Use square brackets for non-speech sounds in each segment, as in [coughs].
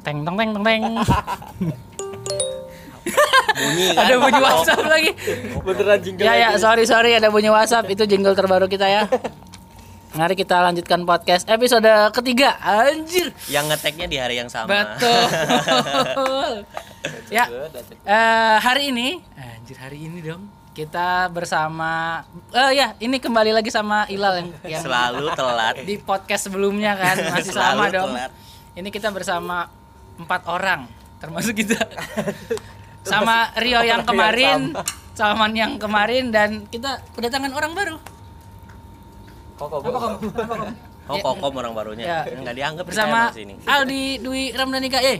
Teng teng teng teng teng. bunyi kan ada bunyi WhatsApp lagi. Beneran jingle Ya ya, sorry sorry ada bunyi WhatsApp itu jingle terbaru kita ya. Mari kita lanjutkan podcast episode ketiga. Anjir. yang ngeteknya di hari yang sama Betul. [laughs] ya. eh, hari ini, anjir hari ini dong. Kita bersama eh ya, ini kembali lagi sama Ilal yang, yang selalu telat di podcast sebelumnya kan masih Selalu sama dong. telat. Ini kita bersama empat orang termasuk kita. [laughs] sama Rio yang kemarin, Salman yang kemarin dan kita kedatangan orang baru. Kok kok Apa kok. kamu? oh kokom orang barunya Ya. nggak dianggap Bersama Aldi Dwi Ramdanika eh.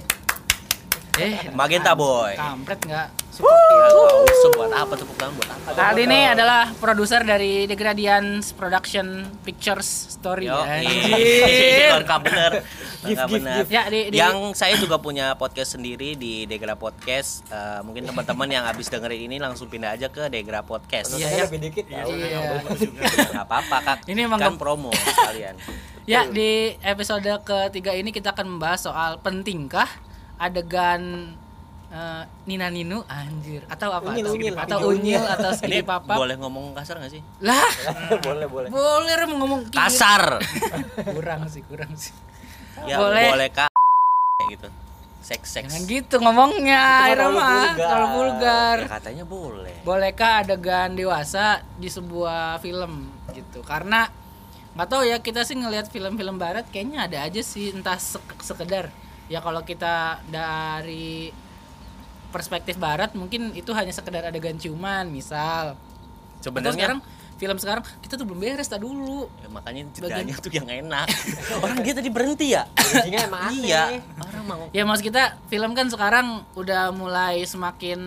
Eh, Magenta Boy. kampret enggak? Nggak usah buat apa tepuk tangan buat apa? Aldi ini adalah produser dari The Gradients Production Pictures Story. Yo, Anjir. lengkap [laughs] bener. Lengkap gift, bener. Ya, di- di- yang saya juga punya podcast sendiri di Degra Podcast. Eh, mungkin teman-teman yang habis dengerin ini langsung pindah aja ke Degra Podcast. Iya, Iya, ya. lebih dikit. Iya. nggak apa-apa kak. [laughs] Ini emang kan promo [laughs] sekalian Ya, di episode ketiga ini kita akan membahas soal pentingkah adegan eh, Nina Ninu anjir atau apa? Unyil, atau, unyil. atau Unyil. unyil atau ini skidi papap. boleh ngomong kasar nggak sih Lah, [laughs] boleh, boleh. boleh ngomong kiri. kasar [laughs] Kurang sih, kurang sih. ya Boleh. boleh, kak gitu seks seks Jangan gitu ngomongnya, terlalu Irama. vulgar. Terlalu vulgar. ya katanya boleh Bolehkah adegan dewasa di sebuah film gitu? Karena nggak tahu ya kita sih ngelihat film-film barat kayaknya ada aja sih entah sek- sekedar ya kalau kita dari perspektif barat mungkin itu hanya sekedar adegan ciuman misal. Sebenarnya sekarang film sekarang kita tuh belum beres tak dulu. ya, makanya jedanya tuh yang enak [laughs] orang dia tadi berhenti ya emang aneh. iya orang mau Ya maksud kita film kan sekarang udah mulai semakin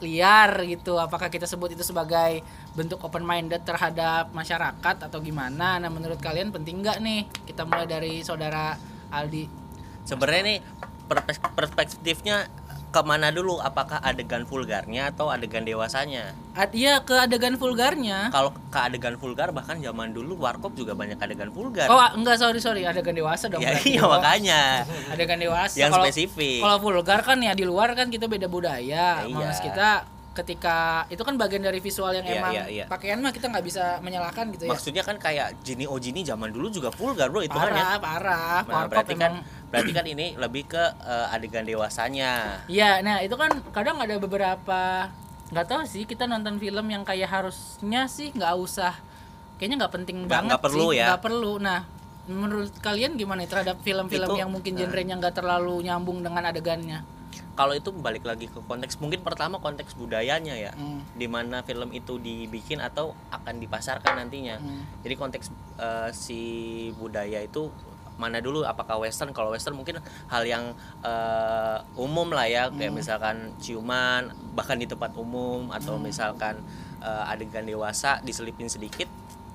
liar gitu. Apakah kita sebut itu sebagai bentuk open minded terhadap masyarakat atau gimana? Nah, menurut kalian penting nggak nih? Kita mulai dari saudara Aldi. Sebenarnya nih perspektifnya ke mana dulu apakah adegan vulgarnya atau adegan dewasanya Ad, iya ke adegan vulgarnya. kalau ke adegan vulgar bahkan zaman dulu warkop juga banyak adegan vulgar Oh, enggak sorry sorry, adegan dewasa dong. ya iya makanya Adegan dewasa. yang Kalau- spesifik Kalau vulgar kan ya di luar kan kita beda budaya. Ya, iya. kita ketika itu kan bagian dari visual yang Iya, emang iya, iya. pakaian mah kita nggak bisa menyalahkan gitu ya. maksudnya kan kayak Jini Ojini zaman dulu juga vulgar bro itu kan ya? Parah parah. Nah, warkop berarti kan emang. berarti kan ini lebih ke eh, adegan dewasanya. Iya nah itu kan kadang ada beberapa nggak tahu sih kita nonton film yang kayak harusnya sih nggak usah kayaknya nggak penting Nggak- banget nggak perlu sih ya. nggak perlu. Nah menurut kalian gimana terhadap film-film yang mungkin genrenya nggak terlalu nyambung dengan adegannya kalau itu balik lagi ke konteks mungkin pertama konteks budayanya ya Hmm. di mana film itu dibikin atau akan dipasarkan nantinya Hmm. jadi konteks eh, si budaya itu mana dulu apakah western kalau western mungkin hal yang eh, umum lah ya kayak Hmm. misalkan ciuman bahkan di tempat umum atau misalkan eh, adegan dewasa diselipin sedikit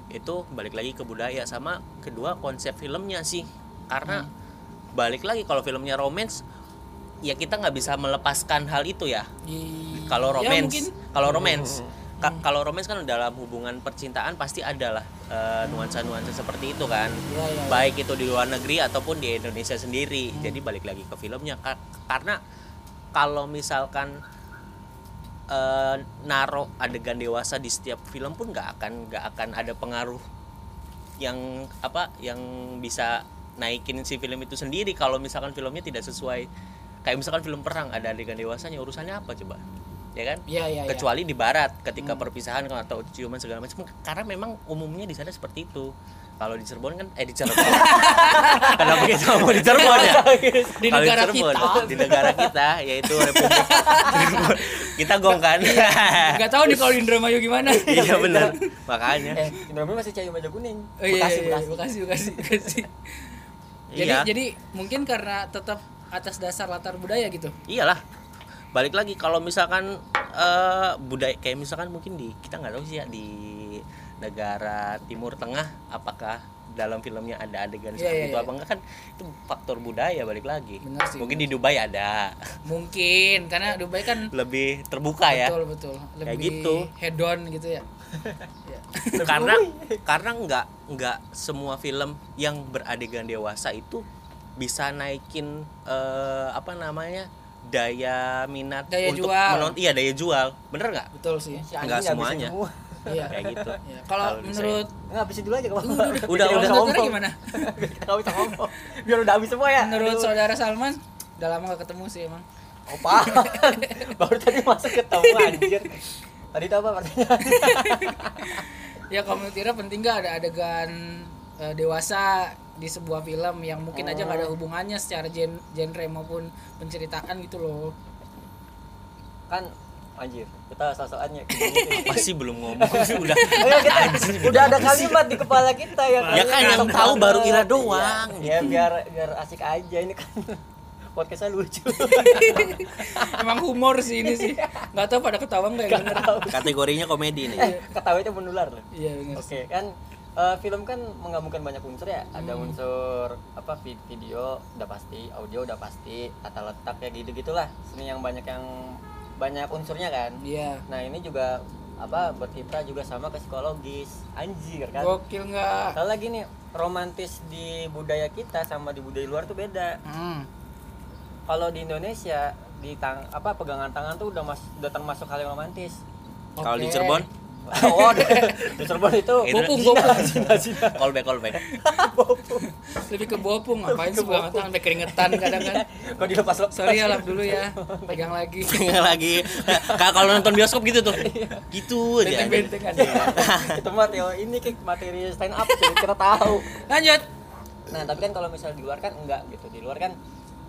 itu balik lagi ke budaya sama kedua konsep filmnya sih karena balik lagi kalau filmnya romance ya kita nggak bisa melepaskan hal itu ya. Di- kalau ya romance mungkin. kalau romance. Ka- kalau romance kan dalam hubungan percintaan pasti ada lah eh, nuansa-nuansa seperti itu kan. Ya, ya, ya. baik itu di luar negeri ataupun di Indonesia sendiri. Jadi balik lagi ke filmnya. Ka- karena kalau misalkan eh, naro adegan dewasa di setiap film pun nggak akan nggak akan ada pengaruh yang apa yang bisa naikin si film itu sendiri kalau misalkan filmnya tidak sesuai kayak misalkan film perang ada adegan dewasanya urusannya apa coba? Ya kan? Iya, iya, iya. kecuali di barat ketika perpisahan atau ciuman segala macam. Karena memang umumnya di sana seperti itu. Kalau di Cirebon kan eh di Cirebon. [laughs] Kenapa kita ngomong di Cirebon ya? Di Kalau negara Cirebon, kita. di negara kita yaitu Republik kita gong kan? Nggak tahu nih kalau di Indramayu gimana. Iya benar. makanya. Eh, Indomie masih cayu baju kuning. Oh, iya, Bekasi, iya, iya, Bekasi. Bekasi, Bekasi, Bekasi. Jadi, Iya. jadi mungkin karena tetap atas dasar latar budaya gitu. iyalah balik lagi kalau misalkan eh, budaya kayak misalkan mungkin di kita nggak tahu sih ya di negara Timur Tengah apakah dalam filmnya ada adegan Iya, seperti iya, itu iya. apa enggak kan itu faktor budaya balik lagi Benar sih, mungkin di Dubai ada Mungkin karena [laughs] Dubai kan lebih terbuka ya betul betul lebih Kayak gitu. hedon gitu ya. [laughs] Ya. karena karena nggak nggak semua film yang beradegan dewasa itu bisa naikin eh, apa namanya daya minat Daya untuk jual. menonton iya daya jual bener nggak betul sih Si Nggak semuanya. semua. [laughs] iya kayak gitu Iya. kalau bisa menurut Nggak habisin dulu aja kalau Udah, udah. nggak bisa menurut ngomong. gimana Kita [laughs] nggak bisa ngomong. Biar udah habis semua ya. menurut Aduh. saudara Salman udah lama gak ketemu sih emang Opa. [laughs] Baru tadi masuk ketemu anjir. Tadi itu apa pertanyaan? ya kalau menurut Ira penting gak ada adegan eh, dewasa di sebuah film yang mungkin aja nggak ada Oh. hubungannya secara gen genre maupun penceritaan gitu loh. Kan anjir, kita sosokannya. [laughs] pasti belum ngomong udah. Udah ada kalimat di kepala kita ya Ya kan, yang tahu baru banget. Ira doang. Iya, ya biar biar asik aja ini kan. Podcastnya lucu. [laughs] Emang humor sih ini sih. Nggak tahu pada ketawa nggak kategorinya komedi nih. Eh ketawanya menular loh. Iya bener oke kan eh, film kan menggabungkan banyak unsur ya. Ada Hmm. unsur apa vi- video udah pasti audio udah pasti tata letak ya gitu gitulah. Seni yang banyak yang banyak unsurnya kan. Iya. Nah ini juga apa berkiprah juga sama ke psikologis. Anjir kan? Gokil nggak? Kalau lagi nih romantis di budaya kita sama di budaya luar tuh beda. Hmm. kalau di Indonesia di tang apa pegangan tangan tuh udah mas udah termasuk hal yang romantis. Kalau di. Cirebon oh di, Cirebon itu Bopung, bopung. callback callback. Lebih ke bopung ngapain sih tangan sampai keringetan kadang kan. Kok dilepas lo? Sorry ya lap dulu ya. Pegang lagi. Nggak lagi. Kayak kalau nonton bioskop gitu tuh. Gitu aja. Benteng-bentengan itu mah ini kayak materi stand up jadi kita tahu. Lanjut. Nah tapi kan kalau misalnya di luar kan enggak gitu. Di luar kan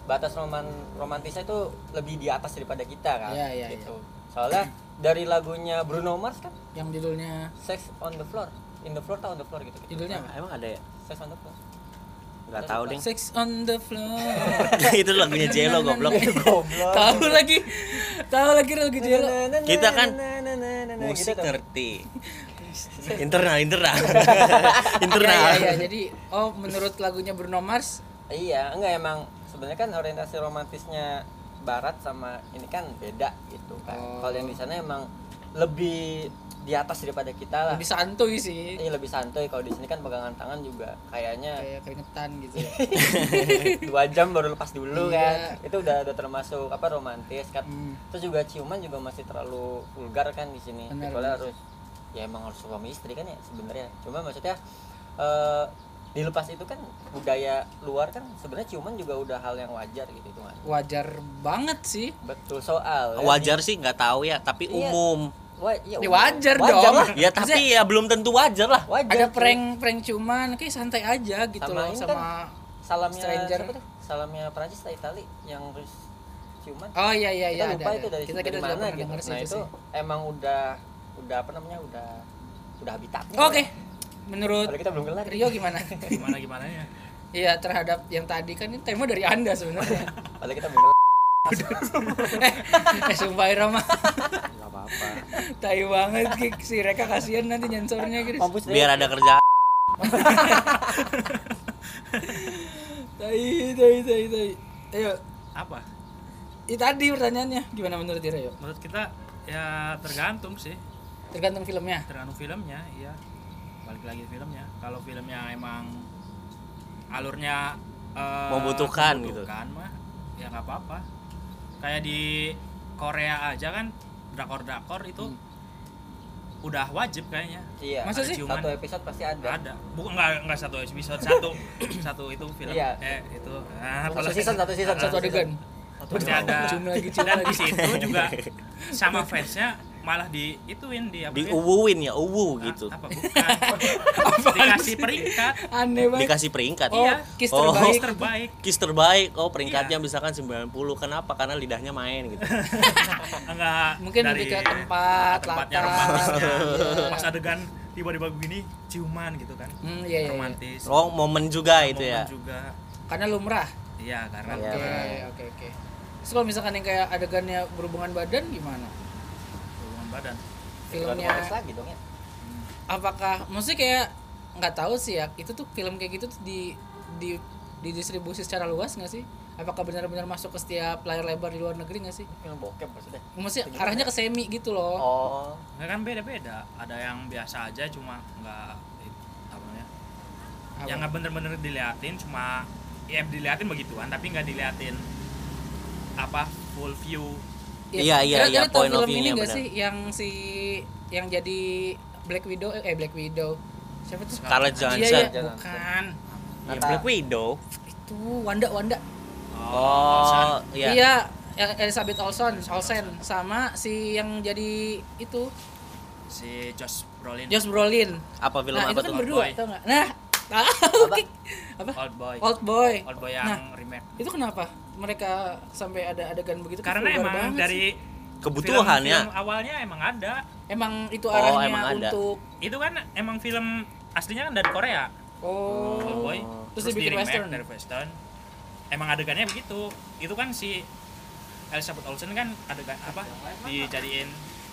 batas roman romantisnya itu lebih di atas daripada kita kan? Iya, iya, gitu. soalnya dari lagunya Bruno Mars kan? Yang judulnya? Sex on the Floor. In the floor tau on the floor gitu, gitu. judulnya apa? emang ada ya? Sex on the floor. Nggak tahu deh Sex on the floor. [laughs] itu lagunya Jelo goblok. goblok. Tahu lagi, tahu lagi lagu Jelo. Kita kan Gitu musik kan. ngerti. Internal internal. [laughs] Iya, internal. iya, iya. Jadi, oh menurut lagunya Bruno Mars, Iya, enggak emang sebenarnya kan orientasi romantisnya barat sama ini kan beda gitu kan. Oh. Kalau yang di sana emang lebih di atas daripada kita lah. lebih santuy sih. Iya lebih santuy. Kalau di sini kan pegangan tangan juga kayaknya Kayak keringetan gitu ya. [laughs] dua jam baru lepas dulu Iya. kan. Itu udah udah termasuk apa romantis kan. Hmm. Terus juga ciuman juga masih terlalu vulgar kan di sini. Kecuali harus ya emang harus suami istri kan ya sebenarnya. Cuma maksudnya dilepas itu kan budaya luar kan sebenarnya ciuman juga udah hal yang wajar gitu itu kan. Wajar banget sih. Betul soal. ya. wajar sih nggak tahu ya tapi Iya. umum Wa- ya, Ya wajar dong. lah. ya tapi ya belum tentu wajar lah Wajar. Ada cuy. prank prank cuman kayak santai aja gitu Sama loh sama kan, salamnya stranger. tuh? Salamnya Prancis atau Itali yang terus ciuman. Oh iya iya iya kita ada. lupa ada. itu dari kita dari kita mana gitu. Nah itu itu sih. emang udah udah apa namanya udah udah habitatnya. Oke. Menurut Kalau kita belum kelar. Rio gimana? gimana gimana ya Iya terhadap yang tadi kan ini tema dari anda sebenarnya. Kalau kita belum kelar. [laughs] eh sumpah Irama nggak apa-apa Tai banget Kik. si Reka kasihan nanti nyensornya gitu. Mampus deh. biar ada kerja [laughs] Tai tai tai tai. Ayo, apa ini tadi pertanyaannya gimana menurut Ira yuk? menurut kita ya tergantung sih Tergantung filmnya. tergantung filmnya iya balik lagi filmnya kalau filmnya emang alurnya eh, Membutuhkan gitu. membutuhkan mah ya nggak apa-apa kayak di Korea aja kan drakor drakor itu udah wajib kayaknya Iya. Masa sih? Satu episode pasti ada. ada bukan nggak nggak satu episode satu [coughs] satu itu film Iya. eh itu nah, Satu kalau season, satu season, Satu adegan. pasti ada Cium lagi, cium dan lagi. di situ juga sama fansnya malah di ituin di apa ya? diuwuin ya uwu gitu apa [laughs] bukan dikasih peringkat Aneh banget. dikasih peringkat Oh, Iya. kiss Oh. terbaik. Kiss terbaik Kiss terbaik oh peringkatnya Iya. misalkan 90 kenapa karena lidahnya main gitu [laughs] enggak Mungkin dari lebih ke tempat, tempatnya latar. romantisnya Iya. pas adegan tiba-tiba begini ciuman gitu kan Hmm, iya, iya, iya. romantis oh momen juga itu Momen ya juga Karena lumrah. iya karena Oke, oke, oke. Terus kalau misalkan yang kayak adegannya berhubungan badan gimana? Badan. Filmnya lagi dong ya. apakah maksudnya kayak nggak tahu sih ya itu tuh film kayak gitu tuh di di didistribusi secara luas nggak sih? Apakah benar-benar masuk ke setiap layar lebar di luar negeri nggak sih? Film bokep maksudnya. maksudnya arahnya ke semi gitu loh. Oh. Nggak kan beda-beda. Ada yang biasa aja cuma nggak apa namanya yang nggak bener-bener diliatin cuma ya diliatin begituan tapi nggak diliatin apa full view Iya, iya, iya, tahu point of film ini view-nya nggak benar. sih yang si yang jadi Black Widow eh Black Widow? Siapa tuh? Scarlett Iya, Johansson iya, Johansson. bukan. Ya, Black Widow? Itu Wanda Wanda. Oh iya. Iya El- Elizabeth Olsen Olsen sama si yang jadi itu. Si Josh Brolin. Josh Brolin. Apa film nah apa itu kan tuh? berdua tau nggak? Nah tahu [laughs] apa? Old Boy Old Boy Old Boy yang Nah. remake. itu kenapa mereka sampai ada adegan begitu karena emang dari sih. kebutuhan ya? film awalnya emang ada. Emang itu Oh, arahnya emang ada. untuk itu kan emang film aslinya kan dari Korea. Oh, Boy terus, di dibikin remake western. dari western. Emang adegannya begitu. Itu kan si Elizabeth Olsen kan adegan apa dijadiin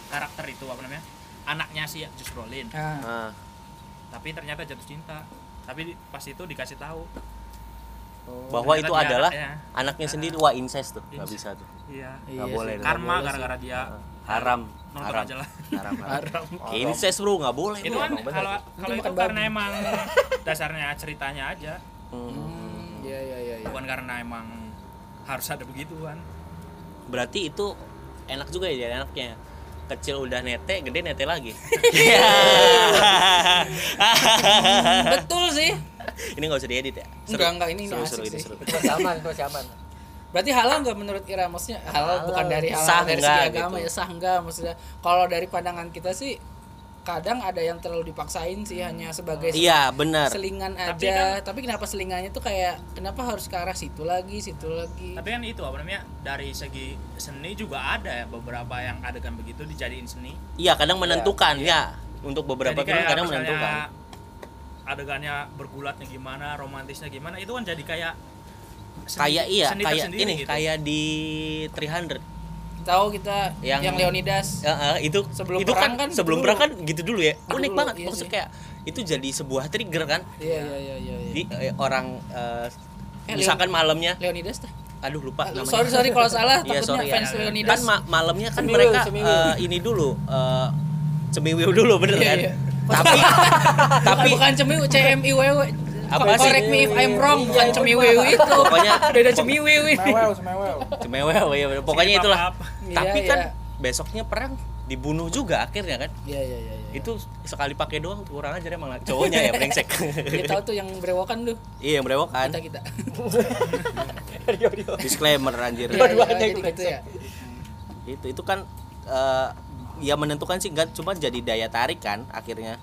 karakter itu apa namanya? Anaknya si Josh Brolin. Nah, Nah, tapi ternyata jatuh cinta. Tapi pas itu dikasih tahu bahwa Ternyata itu dia adalah anaknya. anaknya sendiri. Wah incest tuh. Nggak bisa tuh. Iya. Iya nggak boleh sih. nggak karma boleh gara-gara dia haram. Nonton haram. aja lah. Haram haram. Haram. incest bro. Nggak boleh itu kan kalau kalau Itu karena emang [laughs] dasarnya ceritanya aja. Hmm. Hmm, iya iya iya. iya. bukan karena emang harus ada begituan berarti itu enak juga ya jadi anaknya. Kecil udah nete gede nete lagi. [laughs] Betul sih. Ini nggak usah diedit ya Enggak, enggak, ini seru seru ini seru itu masih aman masih aman Berarti halal nggak menurut Ira? Maksudnya halal Halal. bukan dari halal Sah dari nggak segi agama gitu. ya sah enggak maksudnya. Kalau dari pandangan kita sih kadang ada yang terlalu dipaksain sih hanya sebagai iya benar selingan aja. Tapi Tapi, kan- kenapa selingannya tuh kayak kenapa harus ke arah situ lagi, situ lagi? tapi kan itu apa namanya dari segi seni juga ada ya beberapa yang adegan begitu dijadiin seni iya kadang menentukan ya untuk beberapa Jadi film kadang menentukan adegannya bergulatnya gimana romantisnya gimana itu kan jadi kayak seni- kayak iya seni kayak ini gitu. kayak di 300 Tahu kita yang, Yang- Leonidas. Ya, eh, itu Sebelum itu perang kan, kan sebelum dulu. perang kan gitu dulu ya Gitu unik dulu, banget iya maksudnya sih. kayak itu jadi sebuah trigger kan Iya iya iya iya. iya. di eh, orang eh, Eh, misalkan malamnya Leonidas tah? aduh lupa Ah, namanya Sorry sorry kalau salah [laughs] Iya, takutnya sorry ya. fans Kan Leonidas. kan ma- malamnya kan Cemiwiw, mereka cemiwiw. eh, ini dulu eh cemiwiw dulu bener Iya, kan iya. Tapi [laughs] tapi bukan cemiw CMIWW. Apa sih? Correct me if I'm wrong, bukan Iya, cemiwiw itu. Pokoknya- [laughs] beda cemiwiw ini. Semewew, semewew. cemiwiw ya bener. pokoknya itulah. Iya, tapi iya. kan besoknya perang dibunuh juga akhirnya kan Iya iya iya. iya. itu sekali pakai doang tuh kurang ajar emang cowoknya ya brengsek [laughs] Kita tahu tuh yang berewokan tuh. iya yang berewokan Kita kita. disclaimer anjir Iya, iya, Dua-duanya jadi gitu ya. itu itu kan eh, ya menentukan sih enggak cuma jadi daya tarik kan akhirnya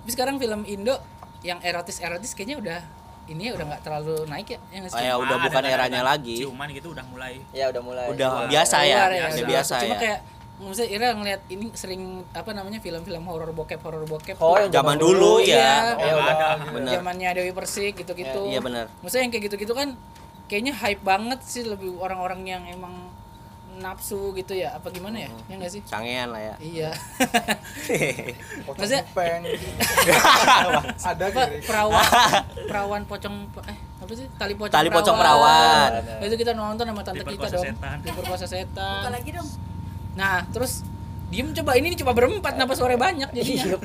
Tapi sekarang film Indo yang erotis erotis kayaknya udah ini ya udah nggak terlalu naik ya. yang Oh, ya, udah Cuma bukan ada eranya lagi. ciuman gitu udah mulai ya udah mulai udah Wah, biasa ya Keluar udah biasa. Cuma ya kayak maksudnya Ira ngeliat ini sering apa namanya film-film horor bokep horor bokep Oh, yang zaman dulu Iya. ya ya Oh, udah ada. bener zamannya Dewi Persik gitu-gitu. iya benar Maksudnya yang kayak gitu-gitu kan kayaknya hype banget sih lebih orang-orang yang emang nafsu gitu ya apa gimana ya? Ya enggak sih? cangean lah ya Iya. [laughs] Pocong Maksudnya- peng. [laughs] Ada apa perawan [laughs] perawan pocong eh apa sih tali pocong Tali pocong perawan. itu kita nonton sama tante kita dong setan. diperkosa setan Buka lagi dong. nah terus diem coba ini coba berempat kenapa sore banyak jadinya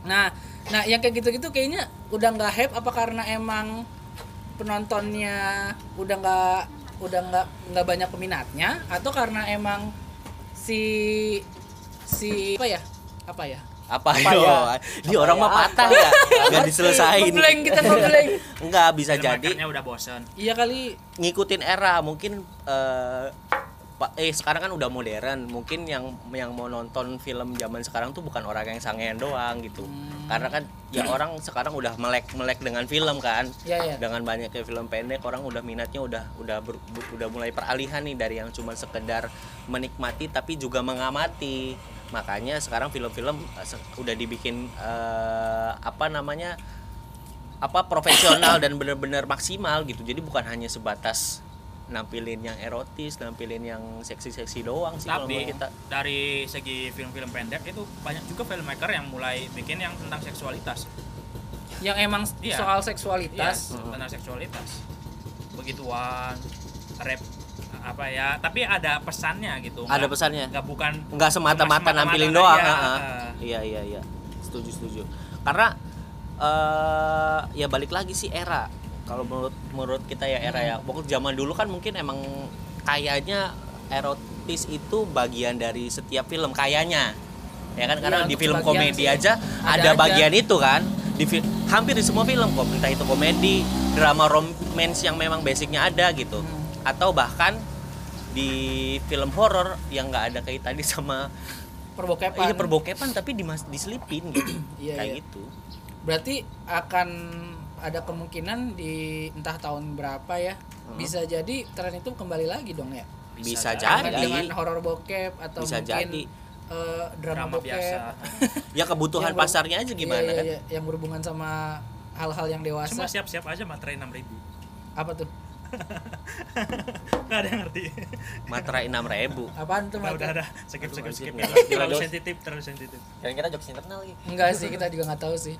nah nah yang kayak gitu-gitu kayaknya udah nggak hype apa karena emang penontonnya udah nggak udah nggak nggak banyak peminatnya atau karena emang si si apa ya? Apa ya? Apa, Apa yo ya? di orang mah patah ya. Nggak diselesain ngeblank kita ngeblank. Nggak bisa jadi. filmmakernya udah bosen. Iya kali. Ngikutin era mungkin eh Pak eh sekarang kan udah modern. Mungkin yang yang mau nonton film zaman sekarang tuh bukan orang yang sangean doang gitu. Karena kan ya orang sekarang udah melek melek dengan film kan. Iya, iya. dengan banyaknya film pendek orang udah minatnya udah udah ber- udah mulai peralihan nih dari yang cuma sekedar menikmati tapi juga mengamati. Makanya sekarang film-film eh, udah dibikin eh, apa namanya apa profesional dan benar-benar maksimal gitu. Jadi bukan hanya sebatas nampilin yang erotis nampilin yang seksi-seksi doang sih kalau tapi menurut kita. dari segi film-film pendek itu banyak juga filmmaker yang mulai bikin yang tentang seksualitas. Yang emang Iya. soal Iya, seksualitas tentang seksualitas. Begituan rap apa ya tapi ada pesannya gitu. Ada Nggak- pesannya? nggak bukan nggak semata-mata nampilin doang aja. ah, ah. iya iya iya. Setuju setuju. Karena eh ya balik lagi sih era kalau menurut menurut kita ya era ya pokok zaman dulu kan mungkin emang kayaknya erotis itu bagian dari setiap film kayaknya ya kan karena Iya, di film komedi sih. aja Ada ada, aja. bagian itu kan di hampir di semua film kok entah itu komedi drama romance yang memang basicnya ada gitu Hmm. atau bahkan di film horor yang nggak ada kaitannya sama perbokepan iya perbokepan tapi dimas diselipin gitu Iya, kayak iya. gitu berarti akan ada kemungkinan di entah tahun berapa ya Hmm. bisa jadi tren itu kembali lagi dong ya? Bisa Dengan- jadi. dengan horor bokep atau Bisa mungkin jadi. eh, drama, drama bokep. biasa. [laughs] Ya kebutuhan Yang pasarnya aja gimana Iya, iya, kan? iya, yang berhubungan sama hal-hal yang dewasa. Cuma siap-siap aja materai 6000 apa tuh? [laughs] Nggak ada yang ngerti. Materai enam ribu. Apaan tuh udah Mat? udah. Udah skip skip. Skip terlalu sensitif terlalu sensitif. Kira-kira jokes internal gitu enggak sih kita juga nggak tahu sih.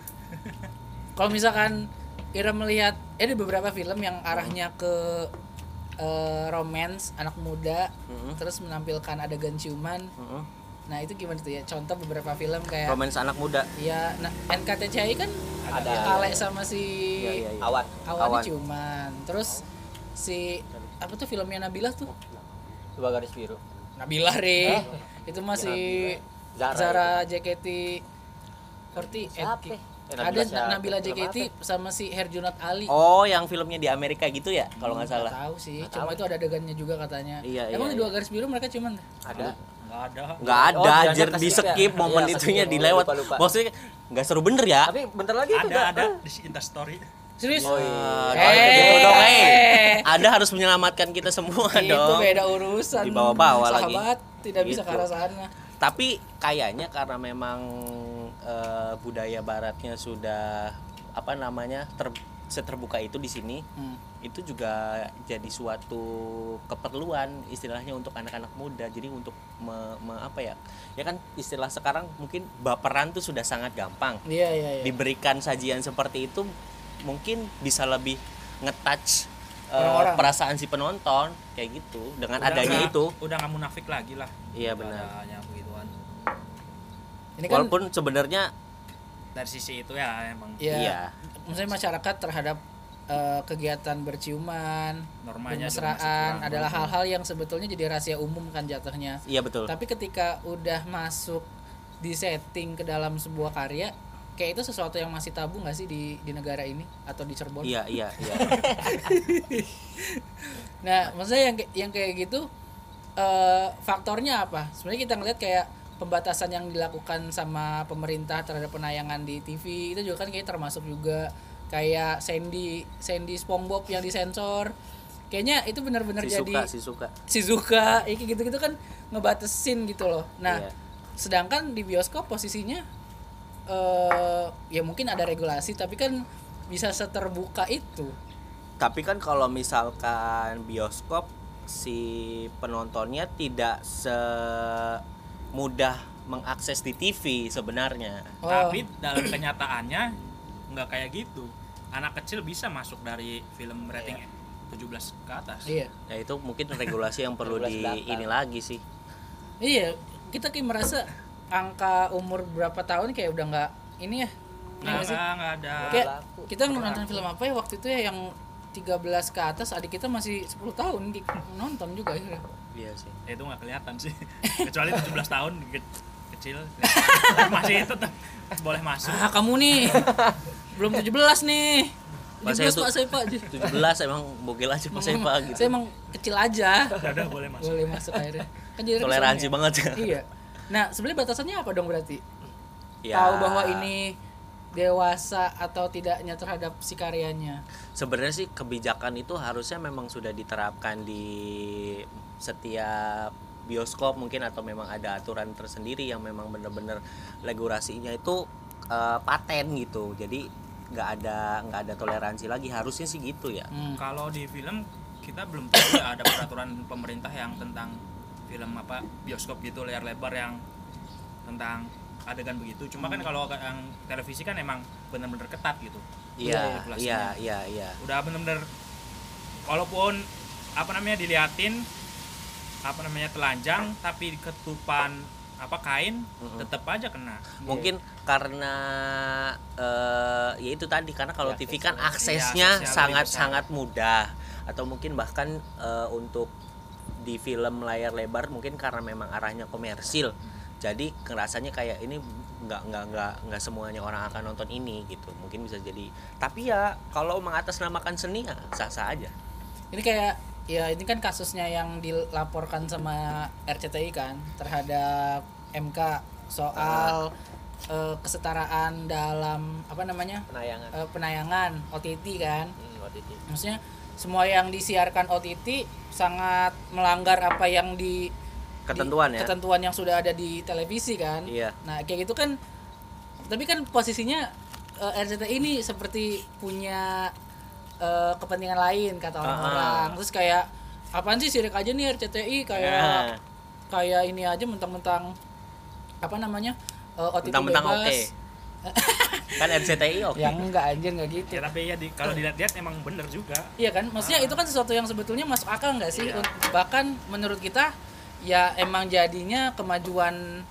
[laughs] Kalau misalkan Ira melihat eh, ada beberapa film yang arahnya ke eh, romance anak muda Mm-mm. terus menampilkan adegan ciuman Mm-mm. nah itu gimana tuh ya contoh beberapa film kayak romance anak muda ya nah, NKTCI kan Ada. yang Kale sama si Iya, iya, iya. awan Awan Awan. ciuman terus si apa tuh filmnya Nabila tuh dua garis biru Nabila re itu masih Zara Zara JKT 48 Siapa? Eh, ada Nabila JKT sama si Herjunot Ali oh yang filmnya di Amerika gitu ya kalau nggak Nggak salah tahu sih cuma tahu. itu ada adegannya juga katanya Iya, emang iya, di dua iya. garis biru mereka cuman ada nggak ada nggak Oh, ada dilanjut anjir di skip ya? skip momen Iya, itunya skip. dilewat Lupa, lupa. maksudnya nggak seru bener ya tapi bentar lagi ada juga ada di Insta Story serius Oh, iya. gitu Eh. dong, eh. [laughs] Anda harus menyelamatkan kita semua itu dong. beda urusan Dibawa-bawa lagi. sahabat tidak bisa ke Gitu. arah sana Tapi kayaknya karena memang eh, budaya baratnya sudah apa namanya ter seterbuka itu di sini, Hmm. itu juga jadi suatu keperluan istilahnya untuk anak-anak muda. Jadi untuk me- me- apa ya? Ya kan istilah sekarang mungkin baperan tuh sudah sangat gampang. iya iya iya diberikan sajian seperti itu mungkin bisa lebih ngetouch uh, perasaan si penonton kayak gitu dengan Udah adanya nggak- itu udah nggak munafik lagi lah Iya, benar. adanya ini kan walaupun sebenarnya dari sisi itu ya emang. Ya Iya. maksudnya masyarakat terhadap eh, kegiatan berciuman normanya bermesraan kurang. adalah hal-hal yang sebetulnya jadi rahasia umum kan jatuhnya. Iya betul. Tapi ketika udah masuk di setting ke dalam sebuah karya kayak itu sesuatu yang masih tabu nggak sih di di negara ini atau di Cirebon? Iya iya iya. [laughs] Nah maksudnya yang kayak- yang kayak gitu eh, faktornya apa? Sebenarnya kita ngeliat kayak pembatasan yang dilakukan sama pemerintah terhadap penayangan di TV itu juga kan kayak termasuk juga kayak Sandy Sandy SpongeBob yang disensor. Kayaknya itu benar-benar si jadi suka si suka. Shizuka ya kayak gitu-gitu kan ngebatasin gitu loh. Nah Iya. sedangkan di bioskop posisinya eh ya mungkin ada regulasi tapi kan bisa seterbuka itu. Tapi kan kalau misalkan bioskop si penontonnya tidak semudah mengakses di TV sebenarnya. Oh. tapi dalam kenyataannya nggak kayak gitu. Anak kecil bisa masuk dari film rating 17 ke atas. Iya. Ya itu mungkin regulasi yang perlu di 12 belakang. ini lagi sih. Iya kita kayak merasa angka umur berapa tahun kayak udah nggak ini ya? Iya nggak nggak sih? nggak nggak ada. Kayak berlaku. kita nonton film apa ya waktu itu ya yang 13 ke atas adik kita masih 10 tahun nonton juga akhirnya iya sih. Ya, itu nggak kelihatan sih. [laughs] Kecuali 17 tahun ke- kecil. Masih tetap boleh masuk. Ah kamu nih. Belum 17 nih. Pak, 17 tuh- pak saya pak 17 emang bogel aja pas saya pak gitu. saya emang kecil aja. Udah, udah boleh masuk. Boleh masuk akhirnya. Kan jadi toleransi banget. Ya iya. Nah sebenarnya batasannya apa dong berarti? Ya, tahu bahwa ini dewasa atau tidaknya terhadap si karyanya? Sebenarnya sih kebijakan itu harusnya memang sudah diterapkan di setiap bioskop mungkin atau memang ada aturan tersendiri yang memang benar-benar regulasinya itu eh, paten gitu. Jadi nggak ada nggak ada toleransi lagi. Harusnya sih gitu ya. Hmm. kalau di film kita belum tahu ya ada peraturan pemerintah yang tentang film apa bioskop gitu layar lebar yang tentang adegan begitu. Cuma kan kalau yang televisi kan emang benar-benar ketat gitu. Iya iya iya iya. Udah benar-benar walaupun apa namanya diliatin apa namanya telanjang tapi ketupan apa kain tetap aja kena. Mungkin karena eh ya itu tadi karena kalau Ya, TV kan aksesnya lebih sangat sangat mudah. Atau mungkin bahkan eh, untuk di film layar lebar mungkin karena memang arahnya komersil jadi ngerasanya kayak ini nggak nggak nggak nggak semuanya orang akan nonton ini gitu. Mungkin bisa jadi. Tapi ya kalau mengatasnamakan seni ya sah sah aja. Ini kayak ya ini kan kasusnya yang dilaporkan sama RCTI kan terhadap MK soal eh, kesetaraan dalam apa namanya? Penayangan. Eh, penayangan OTT kan. Hmm, itu maksudnya semua yang disiarkan OTT sangat melanggar apa yang di Ketentuan di- ya? ketentuan yang sudah ada di televisi kan Iya. nah kayak gitu kan tapi kan posisinya eh, RCTI ini seperti punya eh, kepentingan lain kata orang-orang terus kayak apaan sih sirik aja nih RCTI kayak Ya. kayak ini aja mentang-mentang apa namanya eh, OTT Mentang-mentang bebas oke. [laughs] kan RCTI oke yang enggak anjir enggak gitu ya tapi ya di, kalau dilihat-lihat emang bener juga Iya kan, maksudnya itu kan sesuatu yang sebetulnya masuk akal nggak sih? Bahkan menurut kita ya emang jadinya kemajuan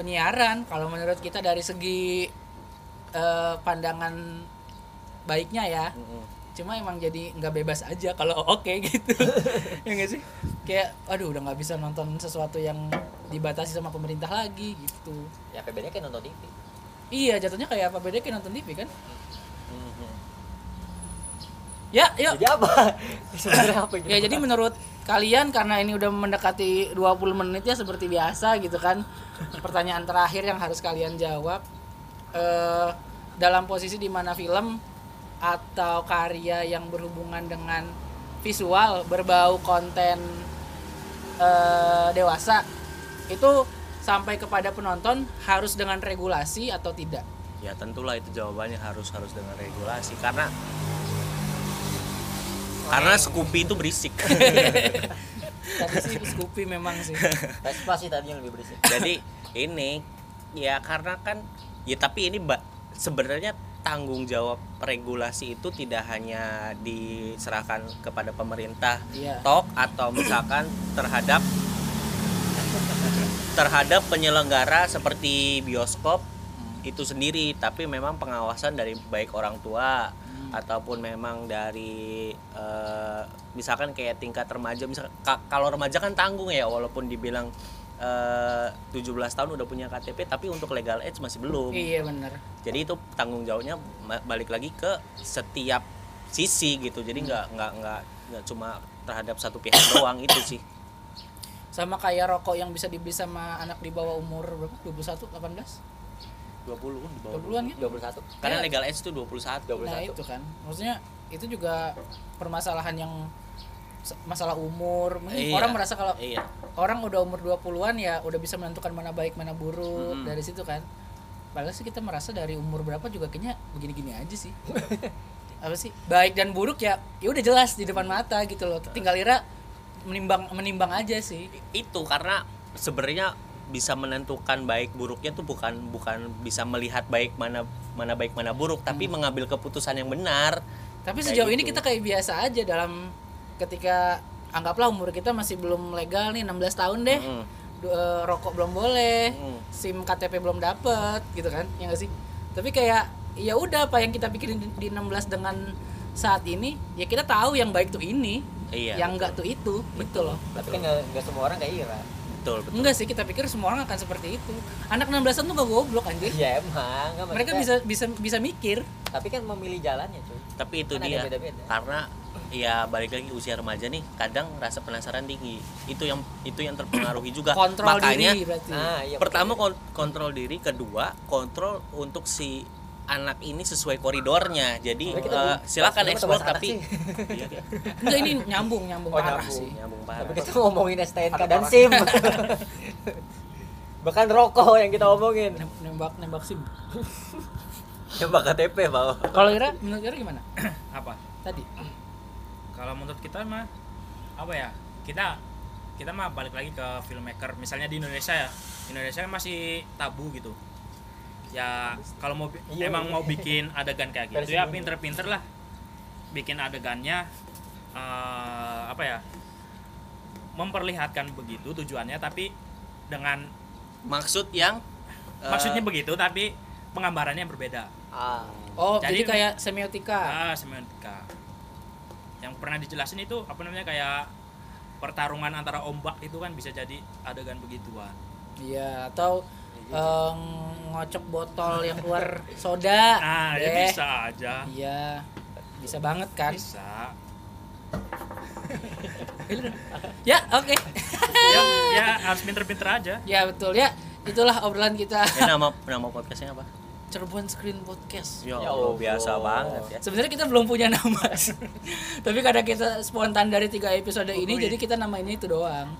penyiaran kalau menurut kita dari segi eh, pandangan baiknya ya. Cuma emang jadi nggak bebas aja kalau [laughs] oke gitu. [laughs] ya nggak sih? Kayak aduh udah nggak bisa nonton sesuatu yang dibatasi sama pemerintah lagi gitu. ya PBD kan nonton TV Iya, jatuhnya kayak apa bedanya kayak nonton TV kan? Ya, yuk. jadi apa [laughs] sebenarnya apa gitu Ya jadi menurut kalian karena ini udah mendekati 20 menit ya seperti biasa gitu kan. Pertanyaan terakhir yang harus kalian jawab eh dalam posisi di mana film atau karya yang berhubungan dengan visual berbau konten eh dewasa itu sampai kepada penonton harus dengan regulasi atau tidak? ya tentulah itu jawabannya harus harus dengan regulasi karena karena Scoopy itu berisik [laughs] Tadi sih Scoopy memang sih. Vespa sih tadi yang lebih berisik jadi ini ya karena kan ya tapi ini sebenarnya tanggung jawab regulasi itu tidak hanya diserahkan kepada pemerintah Iya. tok atau misalkan terhadap terhadap penyelenggara seperti bioskop itu sendiri tapi memang pengawasan dari baik orang tua ataupun memang dari eh, misalkan kayak tingkat remaja misal ka- kalau remaja kan tanggung ya walaupun dibilang eh, 17 tahun udah punya KTP tapi untuk legal age masih belum. Iya bener. Jadi itu tanggung jawabnya balik lagi ke setiap sisi gitu. Jadi nggak nggak nggak nggak cuma terhadap satu pihak [coughs] doang itu sih. Sama kayak rokok yang bisa dibeli sama anak di bawah umur berapa? 21 18 20 kan di bawah 20-an kan 21 karena Ya. legal age itu 21 nah itu kan. Maksudnya itu juga permasalahan yang masalah umur. Mungkin Iya. orang merasa kalau iya. orang udah umur 20-an ya udah bisa menentukan mana baik mana buruk Mm-mm. dari situ kan. Padahal sih kita merasa dari umur berapa juga kayaknya begini-gini aja sih. [laughs] Apa sih? Baik dan buruk ya ya udah jelas di depan mata gitu loh. Tinggal ira menimbang menimbang aja sih. Itu karena sebenarnya bisa menentukan baik buruknya tuh bukan bukan bisa melihat baik mana mana baik mana buruk tapi mengambil keputusan yang benar Tapi sejauh ini gitu. kita kayak biasa aja dalam ketika anggaplah umur kita masih belum legal nih 16 tahun deh. Du- eh, rokok belum boleh, Mm. SIM KTP belum dapet gitu kan. Ya gak sih? Tapi kayak ya udah apa yang kita pikirin di- di 16 dengan saat ini, ya kita tahu yang baik tuh ini, Iya, yang enggak tuh itu, gitu loh. tapi kan nggak nggak semua orang kayak Ira betul betul Enggak sih, kita pikir semua orang akan seperti itu. Anak 16-an tuh gak goblok anjir. ya emang nggak Mereka bisa bisa bisa mikir. tapi kan memilih jalannya cuy tapi itu Kan ada dia beda-beda. karena ya balik lagi usia remaja nih kadang rasa penasaran tinggi itu yang itu yang terpengaruhi juga Kontrol makanya diri berarti. nah iya pertama kontrol diri kedua kontrol untuk si anak ini sesuai koridornya jadi Tapi belum- silakan eksplor tapi iya, iya. Enggak ini nyambung, nyambung Oh, parah nyambung. sih. nyambung tapi parah kita ngomongin STNK dan. SIM [laughs] bahkan rokok yang kita omongin Nem- Nembak nembak SIM. coba KTP bau Kalau Ira, menurut Ira gimana? [clears throat] apa Tadi. kalau menurut kita mah apa ya kita kita mah balik lagi ke filmmaker misalnya di Indonesia ya Indonesia kan masih tabu gitu ya kalau mau bi- Iya, emang iya. mau bikin adegan kayak gitu ya pinter-pinter lah. Bikin adegannya eh, apa ya memperlihatkan begitu tujuannya tapi dengan maksud yang eh, maksudnya begitu tapi penggambarannya yang berbeda. Ah. Oh, jadi, Jadi- kayak semiotika. ah semiotika. Yang pernah dijelasin itu apa namanya kayak pertarungan antara ombak itu kan bisa jadi adegan begituan. Iya, atau eh, ngocok botol yang keluar soda. nah ya Eh, bisa aja Iya. Bisa banget kan? bisa [laughs] Ya, oke. ya, ya harus pinter-pinter aja ya, betul ya. Itulah obrolan kita eh, nama nama podcastnya apa? Cirebon Screen Podcast. Ya Ya Allah, biasa banget ya. Sebenarnya kita belum punya nama. [laughs] Tapi karena kita spontan dari tiga episode ini, Oh, iya. jadi kita namainnya itu doang.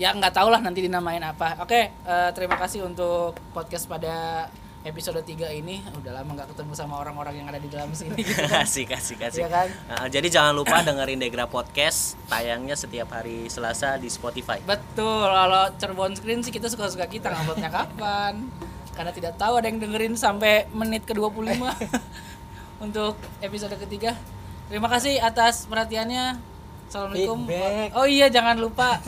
Ya nggak tahu lah nanti dinamain apa. Oke, eh, terima kasih untuk podcast pada episode 3 ini. Udah lama nggak ketemu sama orang-orang yang ada di dalam sini. Gitu [laughs] kan. asik asik asik. Iya kan? Nah, jadi jangan lupa dengerin Degra Podcast tayangnya setiap hari Selasa di Spotify. Betul, kalau Cirebon Screen sih kita suka-suka kita nguploadnya kapan. Karena tidak tahu ada yang dengerin sampai menit ke 25 [laughs] untuk episode ketiga. Terima kasih atas perhatiannya. Assalamualaikum. Feedback. Oh iya jangan lupa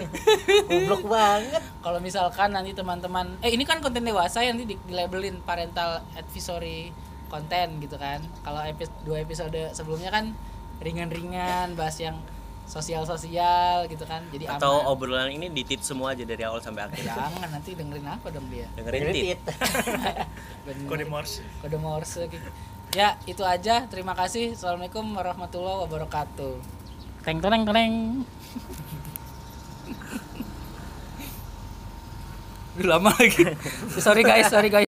[laughs] goblok banget kalau misalkan nanti teman-teman eh ini kan konten dewasa yang nanti di, dilabelin parental advisory konten gitu kan. Kalau episode dua episode sebelumnya kan ringan-ringan bahas yang sosial-sosial gitu kan. Jadi Atau aman. obrolan ini ditit semua aja dari awal sampai akhir. Jangan nanti dengerin apa dong dia. Dengerin tit. Kritit. [laughs] Bener. kode morse Kode Morse gitu. Ya, itu aja. Terima kasih. Assalamualaikum warahmatullahi wabarakatuh. Teng teng teng. Lama lagi. sorry guys, sorry guys.